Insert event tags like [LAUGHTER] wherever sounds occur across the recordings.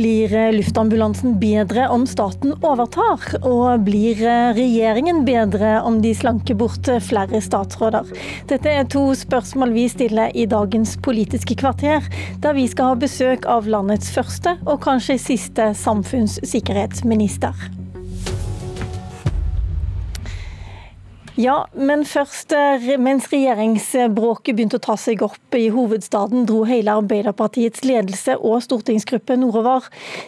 Blir luftambulansen bedre om staten overtar? Og blir regjeringen bedre om de slanker bort flere statsråder? Dette er to spørsmål vi stiller i dagens Politiske kvarter, der vi skal ha besøk av landets første og kanskje siste samfunnssikkerhetsminister. Ja, men først, eh, mens regjeringsbråket begynte å ta seg opp i hovedstaden, dro hele Arbeiderpartiets ledelse og stortingsgruppe nordover.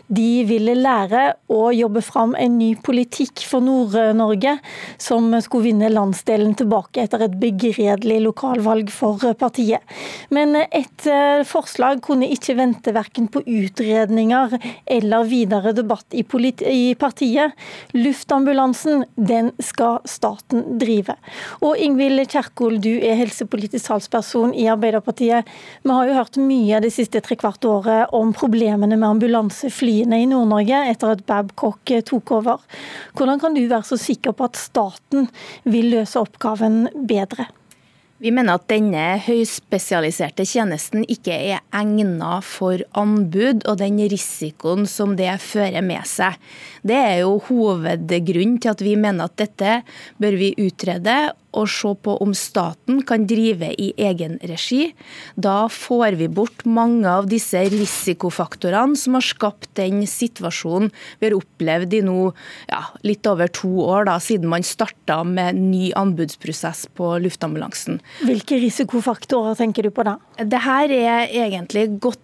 De ville lære å jobbe fram en ny politikk for Nord-Norge, som skulle vinne landsdelen tilbake etter et begredelig lokalvalg for partiet. Men et eh, forslag kunne ikke vente verken på utredninger eller videre debatt i partiet. Luftambulansen, den skal staten drive livet. Og Ingvild Kjerkol, du er helsepolitisk talsperson i Arbeiderpartiet. Vi har jo hørt mye det siste trekvart året om problemene med ambulanseflyene i Nord-Norge etter at Babcock tok over. Hvordan kan du være så sikker på at staten vil løse oppgaven bedre? Vi mener at denne høyspesialiserte tjenesten ikke er egnet for anbud og den risikoen som det fører med seg. Det er jo hovedgrunnen til at vi mener at dette bør vi utrede og se på om staten kan drive i egen regi. Da får vi bort mange av disse risikofaktorene som har skapt den situasjonen vi har opplevd i nå ja, litt over to år, da, siden man starta med ny anbudsprosess på luftambulansen. Hvilke risikofaktorer tenker du på da? Det her er egentlig godt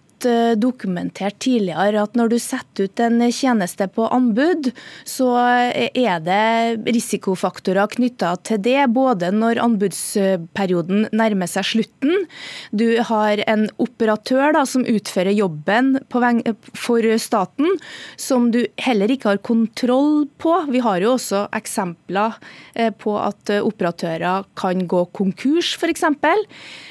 dokumentert tidligere at når du setter ut en tjeneste på anbud, så er det risikofaktorer knytta til det, både når anbudsperioden nærmer seg slutten. Du har en operatør da, som utfører jobben for staten, som du heller ikke har kontroll på. Vi har jo også eksempler eh, på at operatører kan gå konkurs, f.eks.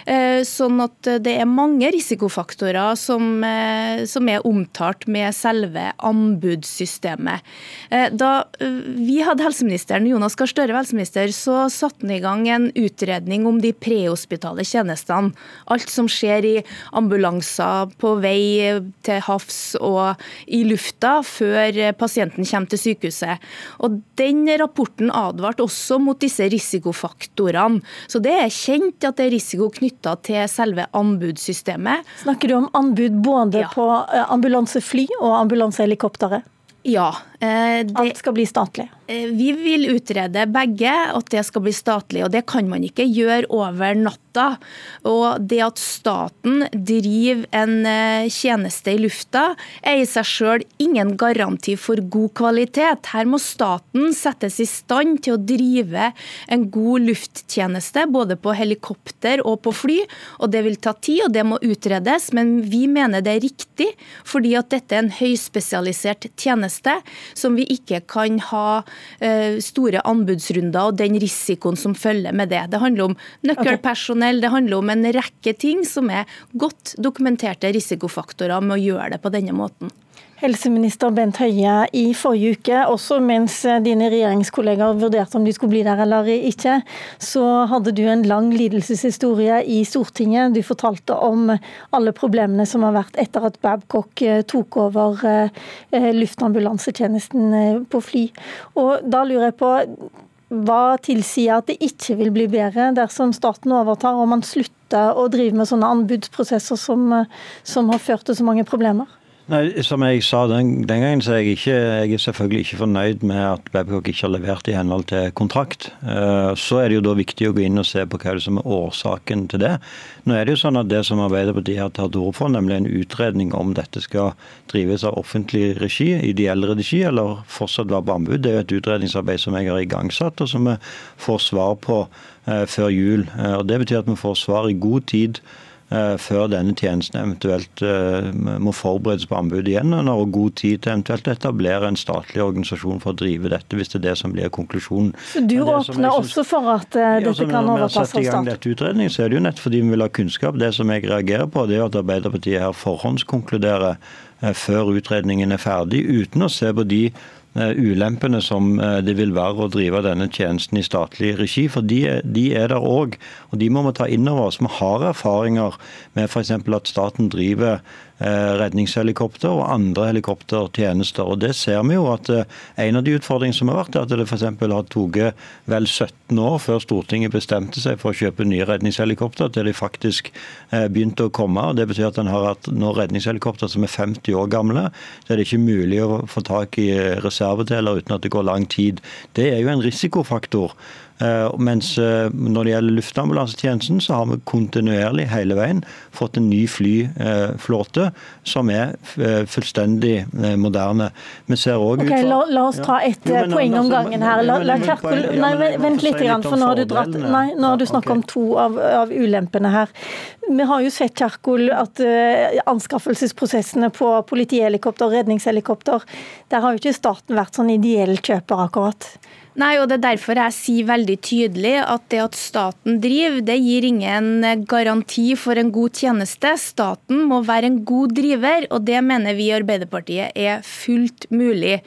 Eh, sånn at det er mange risikofaktorer som som, eh, som, er omtalt med selve anbudssystemet. Eh, da eh, vi hadde helseministeren, Jonas Gahr Støre helseminister, så satte han i gang en utredning om de prehospitale tjenestene. Alt som skjer i ambulanser på vei til havs og i lufta før pasienten kommer til sykehuset. Og Den rapporten advarte også mot disse risikofaktorene. Så det er kjent at det er risiko knytta til selve anbudssystemet. Snakker du om anbud tilbud både ja. på eh, ambulansefly og ambulansehelikoptre? Ja. Eh, det, Alt skal bli statlig? Eh, vi vil utrede begge, at det skal bli statlig. og Det kan man ikke gjøre over natta. Og Det at staten driver en eh, tjeneste i lufta, er i seg selv ingen garanti for god kvalitet. Her må staten settes i stand til å drive en god lufttjeneste, både på helikopter og på fly. og Det vil ta tid, og det må utredes, men vi mener det er riktig, fordi at dette er en høyspesialisert tjeneste som vi ikke kan ha Eh, store anbudsrunder og den risikoen som følger med det. Det handler om nøkkelpersonell, det handler om en rekke ting som er godt dokumenterte risikofaktorer med å gjøre det på denne måten. Helseminister Bent Høie, i forrige uke, også mens dine regjeringskollegaer vurderte om de skulle bli der eller ikke, så hadde du en lang lidelseshistorie i Stortinget. Du fortalte om alle problemene som har vært etter at Babcock eh, tok over eh, luftambulansetjenesten eh, på fly. Og da lurer jeg på hva tilsier at det ikke vil bli bedre dersom staten overtar og man slutter å drive med sånne anbudsprosesser som, som har ført til så mange problemer? Nei, Som jeg sa den, den gangen, så er jeg, ikke, jeg er selvfølgelig ikke fornøyd med at Babcock ikke har levert i henhold til kontrakt. Eh, så er det jo da viktig å gå inn og se på hva det som er årsaken til det. Nå er det jo sånn at Det som Arbeiderpartiet har tatt ord for, nemlig en utredning om dette skal drives av offentlig regi, ideell regi, eller fortsatt være på anbud, det er jo et utredningsarbeid som jeg har igangsatt, og som vi får svar på eh, før jul. Eh, og Det betyr at vi får svar i god tid før denne tjenesten eventuelt eh, må forberedes på anbud igjen, og har god tid til eventuelt å etablere en statlig organisasjon for å drive dette, hvis det er det som blir konklusjonen. Så Du åpner også for at uh, dette ja, kan overtas av staten? Når vi har satt i gang dette så er det jo nett fordi vi vil ha kunnskap. Det som jeg reagerer på, det er at Arbeiderpartiet her forhåndskonkluderer før utredningen er ferdig, uten å se på de Eh, ulempene som eh, det vil være å drive denne tjenesten i statlig regi. For de, de er der òg, og de må vi ta inn over oss. Vi har erfaringer med f.eks. at staten driver Eh, redningshelikopter og andre helikoptertjenester. Og det ser vi jo at eh, En av de utfordringene som har vært, er at det f.eks. har tatt vel 17 år før Stortinget bestemte seg for å kjøpe nye redningshelikopter, til de faktisk eh, begynte å komme. og Det betyr at en har hatt nå redningshelikopter som er 50 år gamle. Så er det ikke mulig å få tak i reservedeler uten at det går lang tid. Det er jo en risikofaktor. Eh, mens eh, når det gjelder luftambulansetjenesten, så har vi kontinuerlig hele veien fått en ny flyflåte som er eh, fullstendig moderne. Vi ser også okay, la, la, oss ta et ja. poeng om altså, gangen her. La, la Kjerkol, nei, vent litt, grann, for nå har du, dratt, nei, nå har du snakket om to av, av ulempene her. Vi har jo sett Kjerkol, at uh, anskaffelsesprosessene på politihelikopter og redningshelikopter, der har jo ikke staten vært sånn ideell kjøper, akkurat. Nei, og Det er derfor jeg sier veldig tydelig at det at staten driver, det gir ingen garanti for en god tjeneste. Staten må være en god driver, og det mener vi i Arbeiderpartiet er fullt mulig.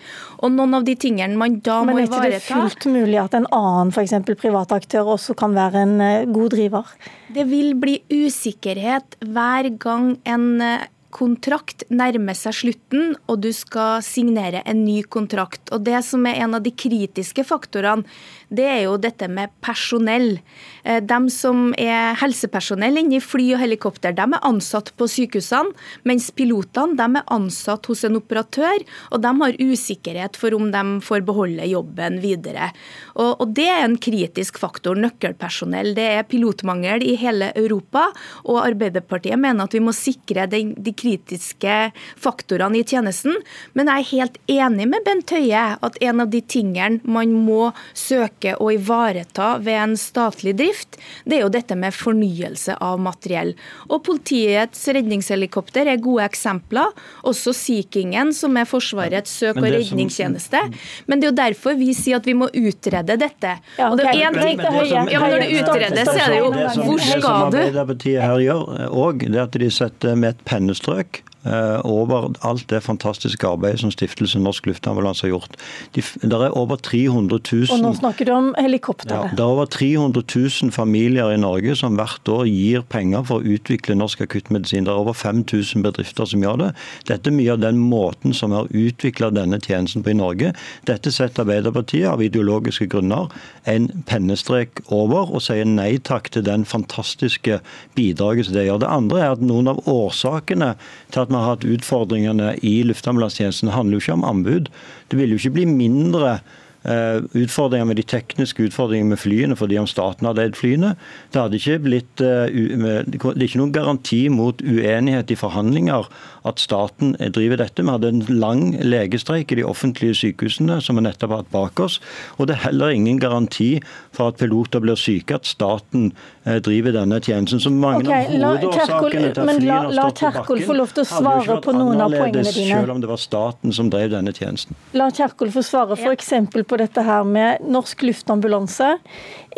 Og noen av de tingene man da må ivareta Men er det ikke fullt mulig at en annen f.eks. privat aktør også kan være en eh, god driver? Det vil bli usikkerhet hver gang en eh, kontrakt nærmer seg slutten, og du skal signere en ny kontrakt. Og Det som er en av de kritiske faktorene, det er jo dette med personell. Eh, de som er helsepersonell inne i fly og helikopter, de er ansatt på sykehusene, mens pilotene de er ansatt hos en operatør, og de har usikkerhet for om de får beholde jobben videre. Og, og Det er en kritisk faktor. Nøkkelpersonell. Det er pilotmangel i hele Europa, og Arbeiderpartiet mener at vi må sikre de, de kritiske faktorene i tjenesten. Men jeg er helt enig med Bent Høie at en av de tingene man må søke ønsker å ivareta ved en statlig drift, det er jo dette med fornyelse av materiell. Og Politiets redningshelikopter er gode eksempler. Også Sea Kingen, som er Forsvarets søk- og redningstjeneste. Men det er jo derfor vi sier at vi må utrede dette. og det er en ting, ja, Når det utredes, så er det jo Hvor skal du? Det som Arbeiderpartiet her gjør òg, det er at de setter med et pennestrøk Eh, over alt det fantastiske arbeidet som Stiftelsen Norsk Luftambulanse har gjort. De, det er over 300 000 Og nå snakker du om helikopteret. Ja, det er over 300 000 familier i Norge som hvert år gir penger for å utvikle norsk akuttmedisin. Det er over 5000 bedrifter som gjør det. Dette er mye av den måten som har utvikla denne tjenesten på i Norge. Dette setter Arbeiderpartiet av ideologiske grunner en pennestrek over og sier nei takk til den fantastiske bidraget som det gjør. Det andre er at noen av årsakene til vi har hatt utfordringene i luftambulansetjenesten, handler jo ikke om anbud. Det vil jo ikke bli mindre utfordringer med de tekniske utfordringene med flyene fordi om staten hadde eid flyene. Det, hadde ikke blitt, eh, det er ikke noen garanti mot uenighet i forhandlinger at staten driver dette. Vi hadde en lang legestreik i de offentlige sykehusene som vi nettopp har hatt bak oss. Og det er heller ingen garanti for at piloter blir syke, at staten eh, driver denne tjenesten. Som mange okay, av hovedårsakene til at flyene har stått på bakken, få lov til å svare på noen av poengene dine. Selv om det var staten som drev denne tjenesten. La Kjerkol få svare f.eks. På dette her med norsk luftambulanse,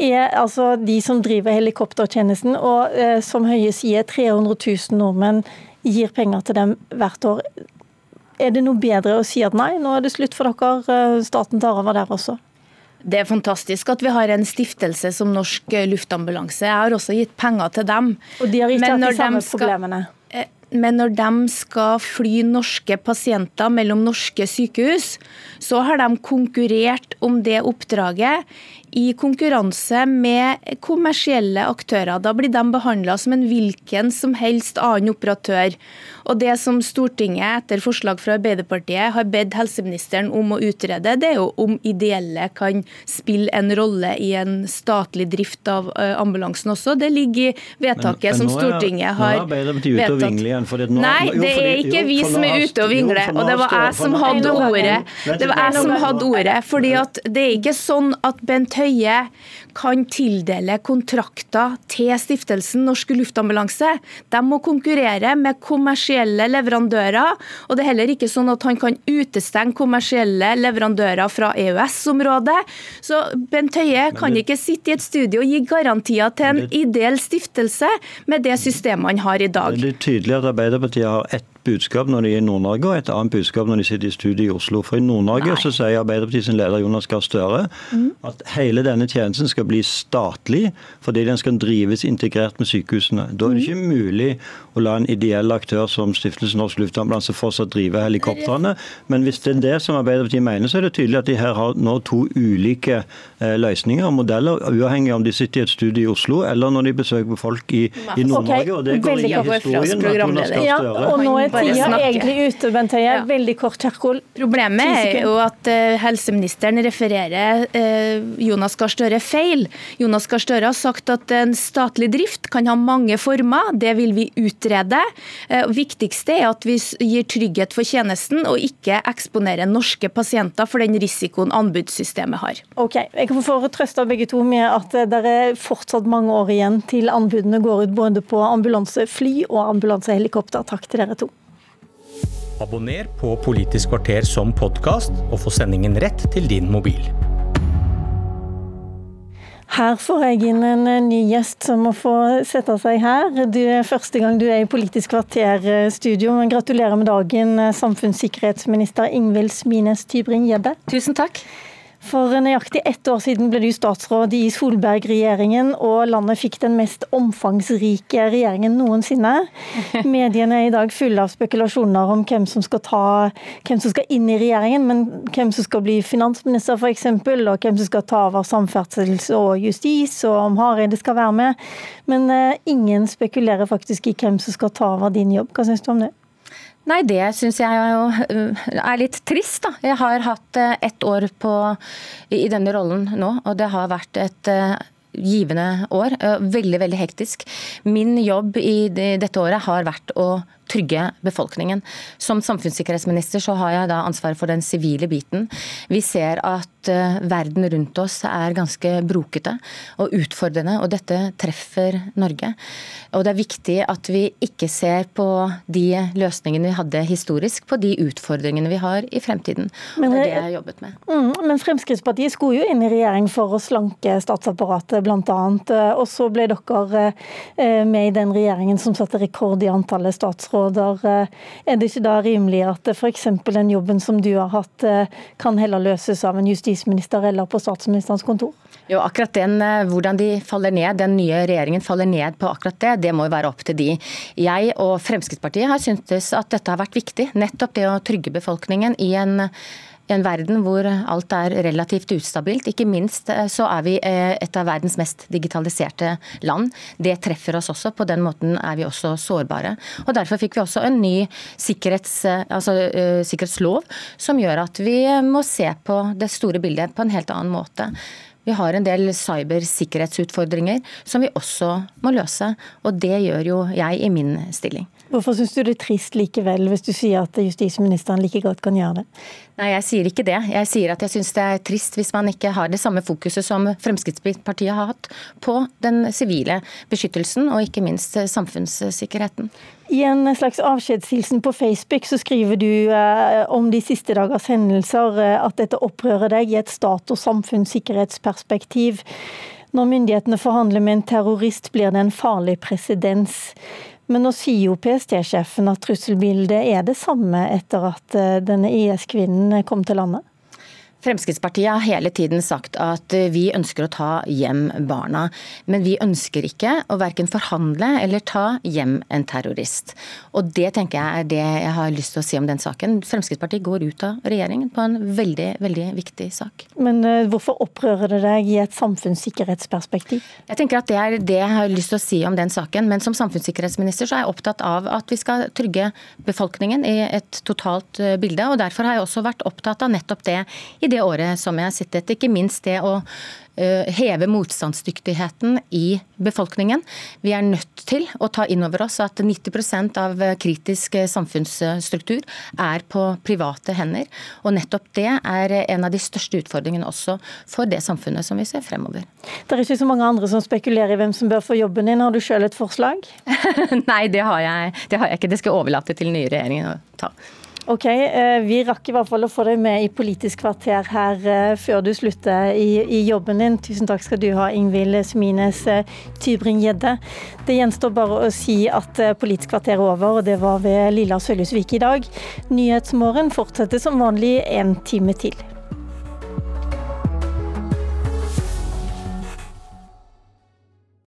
er altså de som driver helikoptertjenesten. Og eh, som Høie sier, 300 000 nordmenn gir penger til dem hvert år. Er det noe bedre å si at nei, nå er det slutt for dere, eh, staten tar over der også? Det er fantastisk at vi har en stiftelse som Norsk Luftambulanse. Jeg har også gitt penger til dem. Og de har ikke hatt de samme skal, problemene? Men når de skal fly norske pasienter mellom norske sykehus, så har de konkurrert om det oppdraget i konkurranse med kommersielle aktører. Da blir de behandla som en hvilken som helst annen operatør. Og Det som Stortinget etter forslag fra Arbeiderpartiet har bedt helseministeren om å utrede, det er jo om ideelle kan spille en rolle i en statlig drift av eh, ambulansen også. Det ligger i vedtaket men, men som Stortinget har vedtatt. Nå, Nei, det er ikke vi som er ute og vingler. Og det var jeg som hadde ordet. Det var jeg som hadde ordet. fordi at det er ikke sånn at Bent Høie kan tildele kontrakter til stiftelsen Norsk Luftambulanse. De må konkurrere med kommersielle leverandører. og Det er heller ikke sånn at han kan utestenge kommersielle leverandører fra EØS-området. Så Bent Høie kan ikke sitte i et studio og gi garantier til en ideell stiftelse med det systemet han har i dag. Det er tydelig at Arbeiderpartiet har ett budskap når de er i Nord-Norge og et annet budskap når de sitter i studiet i Oslo. For i Nord-Norge så sier Arbeiderpartiets leder Jonas Gahr Støre mm. at hele denne tjenesten skal bli statlig fordi den skal drives integrert med sykehusene. Da er det ikke mulig å la en ideell aktør som Stiftelsen Norsk Luftambulanse fortsatt drive helikoptrene. Men hvis det er det som Arbeiderpartiet mener, så er det tydelig at de her har nå to ulike eh, løsninger og modeller, uavhengig om de sitter i et studie i Oslo eller når de besøker folk i, i Nord-Norge. Okay, og det går i historien Ja, og nå er tida egentlig ute, Bent Høie. Ja. Veldig kort, Kjerkol. Problemet er jo at uh, helseministeren refererer uh, Jonas Gahr Støre feil. Jonas Gahr Støre har sagt at en statlig drift kan ha mange former. Det vil vi utrede. Uh, viktigste er at vi gir trygghet for tjenesten, og ikke eksponerer norske pasienter for den risikoen anbudssystemet har. Ok, Jeg kan få trøste begge to med at det er fortsatt mange år igjen til anbudene går ut både på ambulansefly og ambulansehelikopter. Takk til dere to. Abonner på Politisk kvarter som podkast, og få sendingen rett til din mobil. Her får jeg inn en ny gjest som må få sette seg her. Du er første gang du er i Politisk kvarter-studio. men Gratulerer med dagen, samfunnssikkerhetsminister Ingvild Smines Tybring-Gjedde. Tusen takk. For nøyaktig ett år siden ble du statsråd i Solberg-regjeringen, og landet fikk den mest omfangsrike regjeringen noensinne. [LAUGHS] Mediene er i dag fulle av spekulasjoner om hvem som skal, ta, hvem som skal inn i regjeringen, men hvem som skal bli finansminister f.eks., og hvem som skal ta over samferdsels og justis, og om Hareide skal være med. Men uh, ingen spekulerer faktisk i hvem som skal ta over din jobb. Hva syns du om det? Nei, det syns jeg øh, er litt trist, da. Jeg har hatt øh, ett år på, i denne rollen nå, og det har vært et øh, givende år. Veldig, veldig hektisk. Min jobb i dette året har vært å trygge befolkningen. Som samfunnssikkerhetsminister så har jeg da ansvaret for den sivile biten. Vi ser at uh, verden rundt oss er ganske brokete og utfordrende, og dette treffer Norge. Og det er viktig at vi ikke ser på de løsningene vi hadde historisk, på de utfordringene vi har i fremtiden. Men, og det er det jeg har jobbet med. Mm, men Fremskrittspartiet skulle jo inn i regjering for å slanke statsapparatet, bl.a. Og så ble dere uh, med i den regjeringen som satte rekord i antallet statsråder. Er det ikke da rimelig at f.eks. den jobben som du har hatt, eh, kan heller løses av en justisminister eller på statsministerens kontor? Jo, akkurat den, eh, Hvordan de faller ned, den nye regjeringen faller ned på akkurat det, det må jo være opp til de. Jeg og Fremskrittspartiet har syntes at dette har vært viktig. Nettopp det å trygge befolkningen i en en verden hvor alt er relativt ustabilt. Ikke minst eh, så er vi eh, et av verdens mest digitaliserte land. Det treffer oss også. På den måten er vi også sårbare. Og Derfor fikk vi også en ny sikkerhets, eh, altså, sikkerhetslov som gjør at vi må se på det store bildet på en helt annen måte. Vi har en del cybersikkerhetsutfordringer som vi også må løse. Og det gjør jo jeg i min stilling. Hvorfor syns du det er trist likevel, hvis du sier at justisministeren like godt kan gjøre det? Nei, jeg sier ikke det. Jeg sier at jeg syns det er trist hvis man ikke har det samme fokuset som Fremskrittspartiet har hatt på den sivile beskyttelsen, og ikke minst samfunnssikkerheten. I en slags avskjedshilsen på Facebook så skriver du eh, om de siste dagers hendelser eh, at dette opprører deg i et stat- og samfunnssikkerhetsperspektiv. Når myndighetene forhandler med en terrorist, blir det en farlig presedens. Men nå sier jo PST-sjefen at trusselbildet er det samme etter at eh, denne IS-kvinnen kom til landet? Fremskrittspartiet har hele tiden sagt at vi ønsker å ta hjem barna. Men vi ønsker ikke å verken forhandle eller ta hjem en terrorist. Og det tenker jeg er det jeg har lyst til å si om den saken. Fremskrittspartiet går ut av regjeringen på en veldig, veldig viktig sak. Men uh, hvorfor opprører det deg i et samfunnssikkerhetsperspektiv? Jeg tenker at det er det jeg har lyst til å si om den saken. Men som samfunnssikkerhetsminister så er jeg opptatt av at vi skal trygge befolkningen i et totalt uh, bilde. Og derfor har jeg også vært opptatt av nettopp det i det året som jeg har sittet. Ikke minst det å eh, heve motstandsdyktigheten i befolkningen. Vi er nødt til å ta inn over oss at 90% av kritisk samfunnsstruktur er på private hender. Og nettopp det er en av de største utfordringene også for det samfunnet som vi ser fremover. Det er ikke så mange andre som spekulerer i hvem som bør få jobben din. Har du sjøl et forslag? [LAUGHS] Nei, det har, jeg, det har jeg ikke. Det skal jeg overlate til den nye regjeringen å ta. Ok, eh, Vi rakk i hvert fall å få deg med i Politisk kvarter her eh, før du slutter i, i jobben din. Tusen takk skal du ha, Ingvild Smines eh, Tybring-Gjedde. Det gjenstår bare å si at Politisk kvarter er over, og det var ved Lilla Sølhusvik i dag. Nyhetsmorgen fortsetter som vanlig en time til.